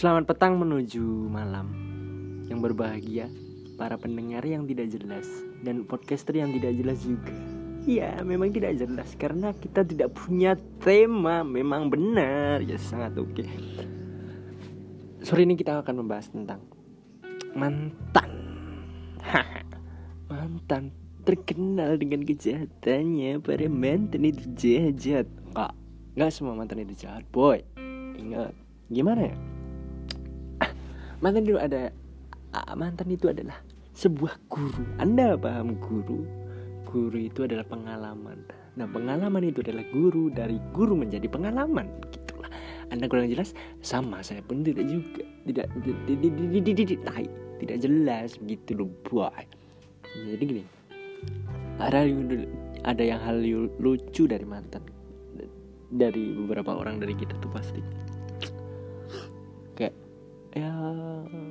Selamat petang menuju malam yang berbahagia para pendengar yang tidak jelas dan podcaster yang tidak jelas juga. Iya, memang tidak jelas karena kita tidak punya tema. Memang benar, ya sangat oke. Sore ini kita akan membahas tentang mantan. mantan terkenal dengan kejahatannya. Para mantan itu jahat-jahat. Enggak, enggak semua mantan itu jahat, boy. Ingat, gimana ya? Mantan itu ada mantan itu adalah sebuah guru. Anda paham guru? Guru itu adalah pengalaman. Nah pengalaman itu adalah guru dari guru menjadi pengalaman. Gitulah. Anda kurang jelas? Sama saya pun tidak juga tidak tidak tidak jelas begitu loh boy. Jadi gini ada ada yang hal lucu dari mantan. Dari beberapa orang dari kita tuh pasti ya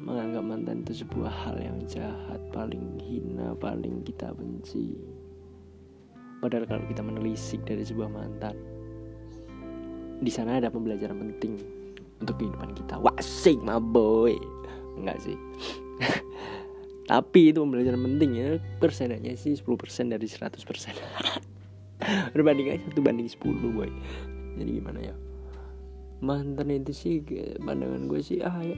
menganggap mantan itu sebuah hal yang jahat paling hina paling kita benci. Padahal kalau kita menelisik dari sebuah mantan di sana ada pembelajaran penting untuk kehidupan kita. Wasik my boy. Enggak sih. Tapi itu pembelajaran penting ya. Persennya sih 10% dari 100% berbanding aja satu banding 10 boy. Jadi gimana ya mantan itu sih pandangan gue sih ah ya,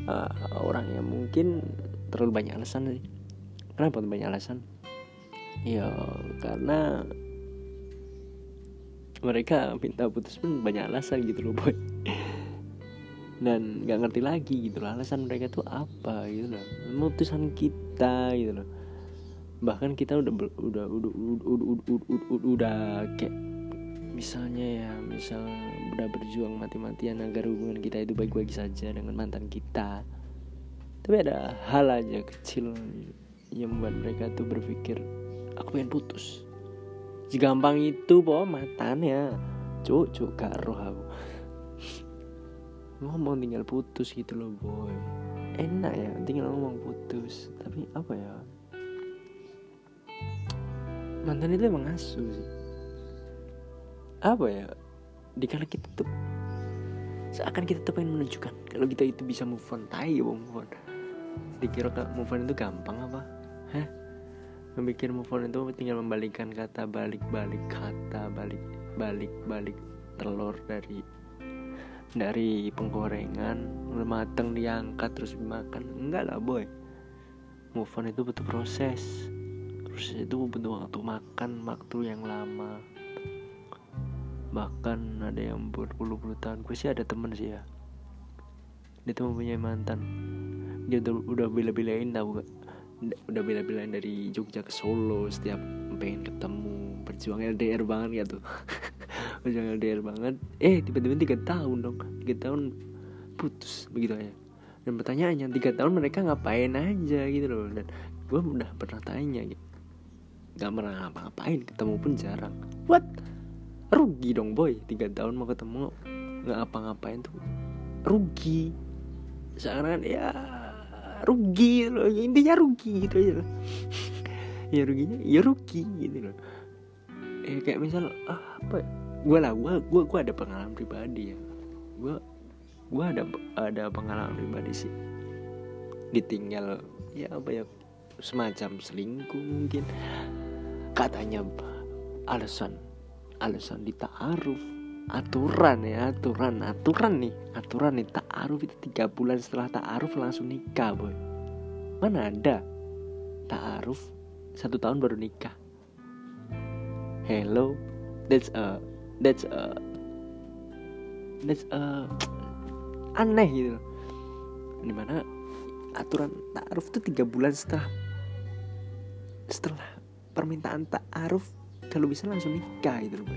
orang yang mungkin terlalu banyak alasan sih kenapa banyak alasan ya karena mereka minta putus pun banyak alasan gitu loh boy dan nggak ngerti lagi gitu loh alasan mereka tuh apa gitu loh putusan kita gitu loh bahkan kita udah udah udah udah udah, udah, udah, udah kayak misalnya ya misal udah berjuang mati-matian agar hubungan kita itu baik-baik saja dengan mantan kita. Tapi ada hal aja kecil yang membuat mereka tuh berpikir aku pengen putus. Segampang itu po matanya cuk cuk gak roh aku. Ngomong tinggal putus gitu loh boy. Enak ya tinggal ngomong putus. Tapi apa ya? Mantan itu emang asu sih apa ya? Dikala kita tuh seakan kita tuh pengen menunjukkan kalau kita itu bisa move on. Tai move on. Dikira move on itu gampang apa? Hah? Memikir move on itu tinggal membalikkan kata balik-balik kata balik balik balik telur dari dari penggorengan mateng diangkat terus dimakan. Enggak lah boy. Move on itu butuh proses. Proses itu butuh waktu makan waktu yang lama bahkan ada yang berpuluh-puluh tahun gue sih ada temen sih ya. Dia tuh mempunyai mantan. Dia udah, udah bila-bilain tau gak? Udah bila-bilain dari Jogja ke Solo setiap pengen ketemu. Berjuang LDR banget gitu berjuang LDR banget. Eh tiba-tiba tiga tahun dong. Tiga tahun putus begitu aja. Dan pertanyaannya tiga tahun mereka ngapain aja gitu loh. Dan gue udah pernah tanya gitu gak pernah ngapa-ngapain. Ketemu pun jarang. What rugi dong boy. Tiga tahun mau ketemu nggak apa-ngapain tuh. Rugi. Sekarang ya rugi loh. Intinya rugi gitu aja loh. Ya ruginya ya rugi gitu loh. Ya kayak misal ah, apa gue lah gue gue gue ada pengalaman pribadi ya. Gue gue ada ada pengalaman pribadi sih. Ditinggal ya apa ya semacam selingkuh mungkin. Katanya alasan alasan di ta'aruf. Aturan ya aturan aturan nih. Aturan nih ta'aruf itu tiga bulan setelah ta'aruf langsung nikah boy. Mana ada? Ta'aruf satu tahun baru nikah. Hello that's a that's a that's a aneh gitu di mana aturan ta'aruf itu tiga bulan setelah setelah permintaan ta'aruf kalau bisa langsung nikah gitu loh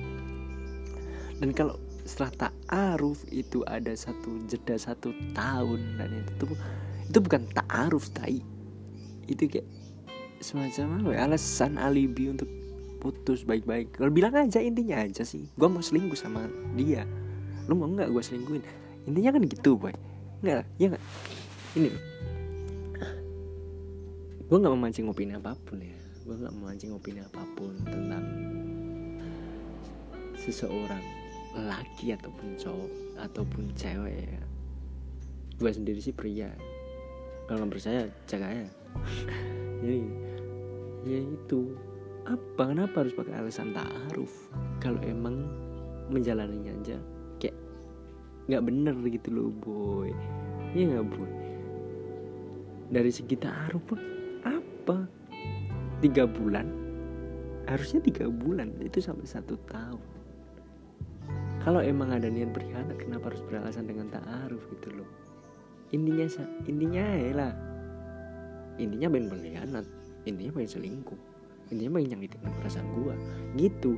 dan kalau setelah ta'aruf itu ada satu jeda satu tahun dan itu tuh itu bukan ta'aruf tai. Itu kayak semacam apa ya, alasan alibi untuk putus baik-baik. Kalau bilang aja intinya aja sih. Gue mau selingkuh sama dia. Lu mau nggak gue selingkuhin? Intinya kan gitu boy. Nggak ya nggak? Ini gue nggak memancing opini apa pun ya gue nggak memancing opini apa pun tentang seseorang laki ataupun cowok ataupun cewek ya. Gue sendiri sih pria. Kalau nggak percaya cek aja. Jadi ya itu. Apa kenapa harus pakai alasan taaruf? Kalau emang menjalaninya aja kayak nggak bener gitu loh boy. Iya nggak boy? Dari segi taaruf pun apa tiga bulan? Harusnya tiga bulan itu sampai satu tahun. Kalau emang ada niat berkhianat kenapa harus beralasan dengan ta'aruf gitu loh? Intinya intinya ya lah intinya pengen berkhianat intinya pengen selingkuh intinya pengen nyakitin perasaan gue gitu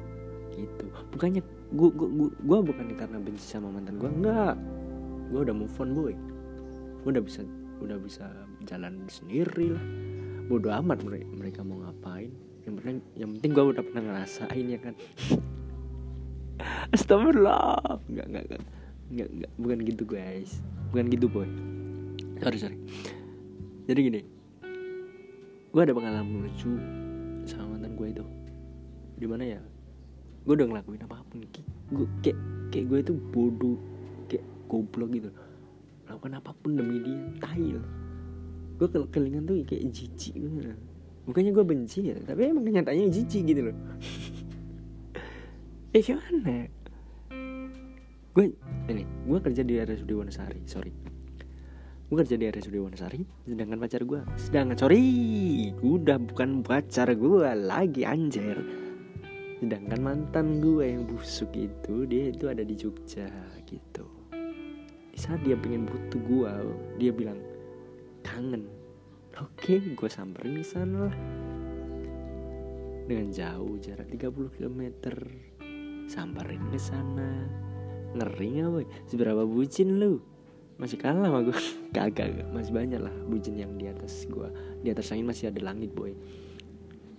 gitu. Bukannya gue gue gue, gue bukan karena benci sama mantan gue enggak. Gue udah move on boy. Gue udah bisa udah bisa jalan sendiri lah bodo amat mereka, mereka mau ngapain? Yang penting yang penting gue udah pernah ngerasain ya kan? Astagfirullah. Nggak nggak nggak. Nggak nggak. Bukan gitu guys. Bukan gitu boy. Sorry sorry. Jadi gini. Gue ada pengalaman lucu sama mantan gue itu. Di mana ya? Gue udah ngelakuin apa pun. Gue kayak kayak gue itu bodoh kayak goblok gitu. Lakukan apa pun demi dia tail gue ke kelingan tuh kayak jijik bukannya gue benci ya tapi emang kenyataannya jijik gitu loh. Eh gimana? Gue ini gue kerja di RSUD Wonosari sorry. Gue kerja di RSUD Wonosari sedangkan pacar gue sedangkan sorry udah bukan pacar gue lagi anjir. Sedangkan mantan gue yang busuk itu dia itu ada di Jogja gitu. Di saat dia pengen butuh gue dia bilang kangen. Oke gue samperin di sana lah. Dengan jauh jarak 30 km samperin ke sana. Ngeri gak boy? Seberapa bucin lu? Masih kalah sama gue kagak masih banyak lah bucin yang di atas gue di atas angin masih ada langit boy.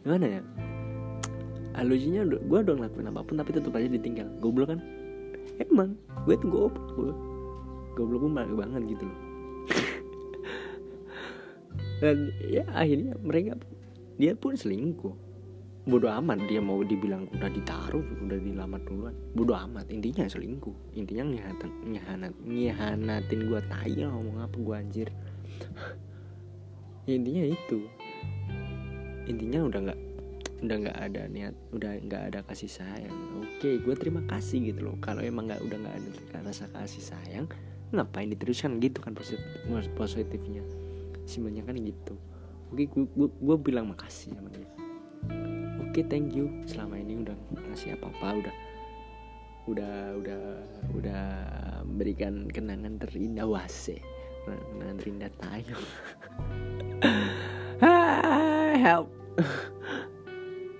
Gimana ya? Alusinya gue udah ngelakuin apa pun tapi tetap aja ditinggal. Goblok kan? Emang gue tuh goblok goblok gue banget gitu loh dan ya akhirnya mereka dia pun selingkuh. Bodoh amat dia mau dibilang udah ditaruh udah dilamar duluan. Bodoh amat intinya selingkuh. Intinya ngehanat ngehanat ngehanatin gue tai ngomong apa gue anjir. Intinya itu. Intinya udah nggak udah nggak ada niat udah nggak ada kasih sayang. Oke gue terima kasih gitu loh. Kalau emang nggak udah nggak ada rasa kasih sayang ngapain diteruskan gitu kan positif positifnya simpelnya kan gitu. Oke gue, gue, gue bilang makasih sama dia. Oke thank you. Selama ini udah ngasih apa apa udah udah udah udah berikan kenangan terindah. Wase kenangan terindah tayo help.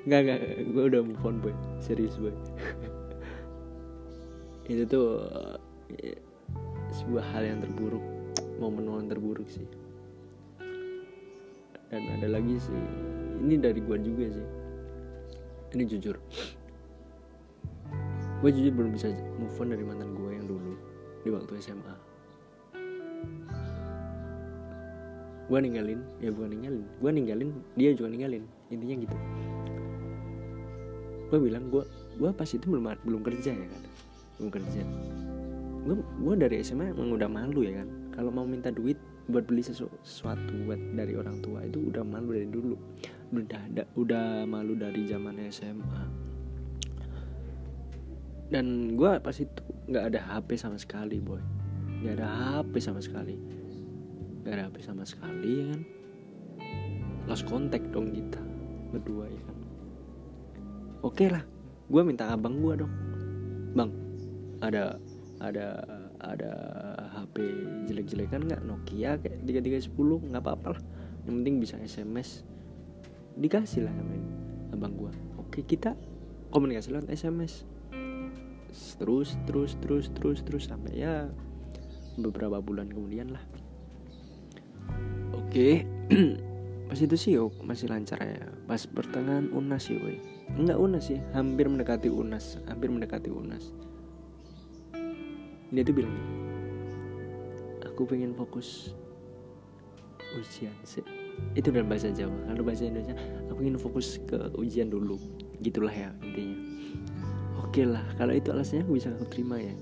Nggak nggak gue udah move on boy. Serius boy. Itu tuh ya, sebuah hal yang terburuk. Momen-momen terburuk sih dan ada lagi sih. Ini dari gue juga sih. Ini jujur. Gue jujur belum bisa move on dari mantan gue yang dulu di waktu SMA gue ninggalin ya bukan ninggalin. Gue ninggalin dia juga ninggalin. Intinya gitu. Gue bilang gue gue pas itu belum belum kerja ya kan? Belum kerja. Gue gue dari SMA emang udah malu ya kan? Kalau mau minta duit buat beli sesu sesuatu buat dari orang tua itu udah malu dari dulu. Udah ada udah malu dari zaman SMA dan gue pas itu nggak ada HP sama sekali boy. Nggak ada HP sama sekali. Nggak ada HP sama sekali ya kan? Lost contact dong kita berdua ya kan? Oke lah gue minta abang gue dong. Bang ada ada ada HP jelek-jelekan nggak? Nokia kayak tiga tiga sepuluh nggak apa-apa lah. Yang penting bisa SMS dikasih lah sama abang gua. Oke kita komunikasi lewat SMS terus terus terus terus terus sampai ya beberapa bulan kemudian lah. Oke pas itu sih yuk masih lancar ya. Pas pertengahan unas sih woi. Enggak unas sih hampir mendekati unas hampir mendekati unas. Dia tuh bilang aku pengen fokus ujian sih. Itu dalam bahasa Jawa. Kalau bahasa Indonesia aku ingin fokus ke ujian dulu. Gitulah ya intinya. Oke lah kalau itu alasannya aku bisa aku terima ya.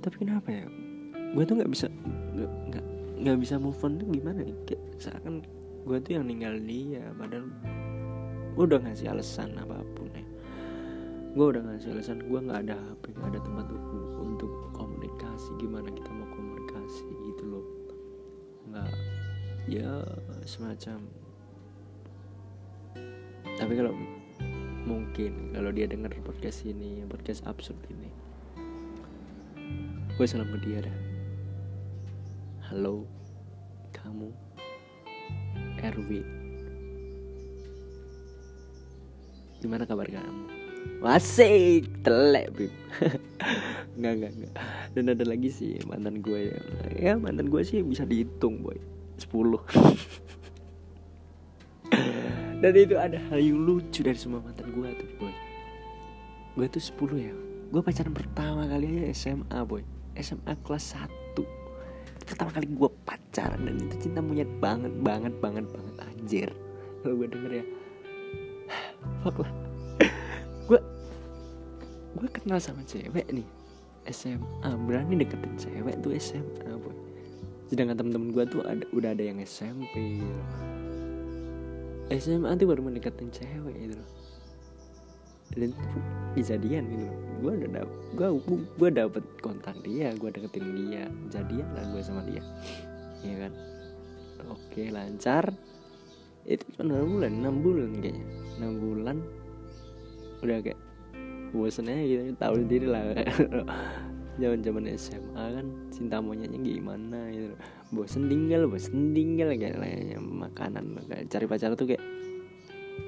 Tapi kenapa ya? Gue tuh nggak bisa nggak nggak bisa move on tuh gimana ya? Kayak seakan gue tuh yang ninggal dia padahal gue udah ngasih alasan apa pun ya. Gue udah ngasih alasan gue nggak ada HP nggak ada tempat untuk komunikasi gimana kita mau ya semacam. Tapi kalau mungkin kalau dia denger podcast ini podcast absurd ini gue salam ke dia dah. Halo kamu Erwin. Gimana kabar kamu? Wasik telek bim. Nggak nggak nggak. Dan ada lagi sih mantan gue ya mantan gue sih bisa dihitung boy 10 dan itu ada hal yang lucu dari semua mantan gue tuh boy. Gue tuh 10 ya. Gue pacaran pertama kali aja SMA boy. SMA kelas 1 pertama kali gue pacaran dan itu cinta monyet banget banget banget banget. Anjir. Kalau gue denger ya. Fuck lah. Gue gue kenal sama cewek nih. SMA berani deketin cewek tuh SMA boy sedangkan temen-temen gue tuh ada udah ada yang SMP gitu. SMA tuh baru mendekatin cewek gitu loh. Dan kejadian gitu loh. Gue udah dapet gue gue dapet kontak dia gue deketin dia. Jadian lah gue sama dia. Ya kan? Oke lancar. Itu cuma enam bulan enam bulan kayaknya. Enam bulan. Udah kayak bosen aja gitu tahu sendiri lah zaman zaman SMA kan cinta monyetnya gimana gitu. Bosen tinggal bosen tinggal kayak layaknya makanan kayak cari pacar tuh kayak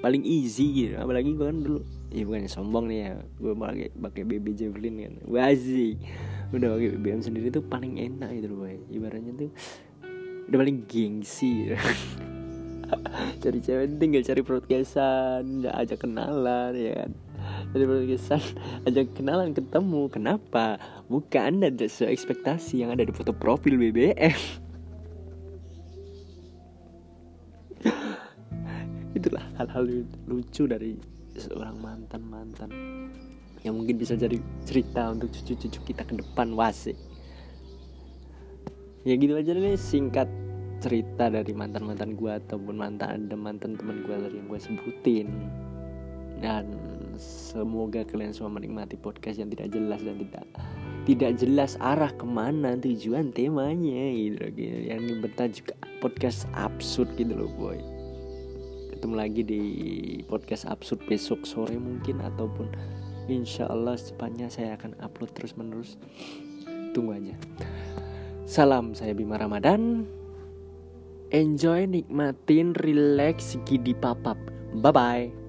paling easy gitu. Apalagi gue kan dulu ya bukannya sombong nih ya gue pakai pakai BB Javelin kan wazi. Udah pakai BBM sendiri tuh paling enak gitu loh boy. Ibaratnya tuh udah paling gengsi gitu. cari cewek tinggal cari podcastan ajak kenalan ya kan dari podcastan ajak kenalan ketemu. Kenapa? Bukan ada sesuai ekspektasi yang ada di foto profil BBM itulah hal-hal lucu dari seorang mantan mantan yang mungkin bisa jadi cerita untuk cucu-cucu kita ke depan wasi ya gitu aja nih singkat cerita dari mantan mantan gue ataupun mantan ada mantan teman gue dari yang gue sebutin. Dan semoga kalian semua menikmati podcast yang tidak jelas dan tidak tidak jelas arah ke mana tujuan temanya gitu, gitu. yang bertajuk podcast absurd gitu loh boy. Ketemu lagi di podcast absurd besok sore mungkin ataupun insya Allah secepatnya saya akan upload terus menerus tunggu aja. Salam saya Bima Ramadan. Enjoy nikmatin relax gidi papap. Bye bye